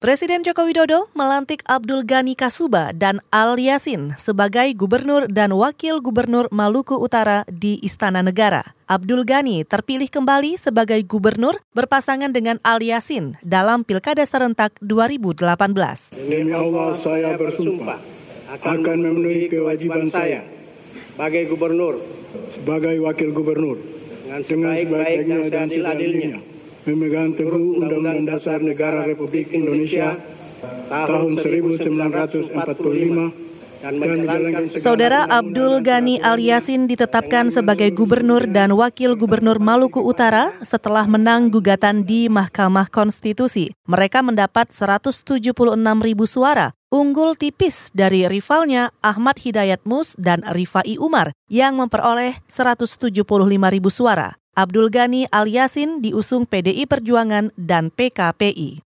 Presiden Joko Widodo melantik Abdul Ghani Kasuba dan Al Yasin sebagai gubernur dan wakil gubernur Maluku Utara di Istana Negara. Abdul Ghani terpilih kembali sebagai gubernur berpasangan dengan Al Yasin dalam Pilkada serentak 2018. Demi Allah saya bersumpah akan memenuhi kewajiban saya sebagai gubernur sebagai wakil gubernur dengan sebaik-baiknya dan seadil-adilnya memegang teguh Undang-Undang Dasar Negara Republik Indonesia tahun 1945 dan menjalankan Saudara Abdul Ghani Al Yasin ditetapkan sebagai gubernur dan wakil gubernur Maluku Utara setelah menang gugatan di Mahkamah Konstitusi. Mereka mendapat 176 ribu suara, unggul tipis dari rivalnya Ahmad Hidayat Mus dan Rifai Umar yang memperoleh 175 ribu suara. Abdul Ghani Al Yasin diusung PDI Perjuangan dan PKPI.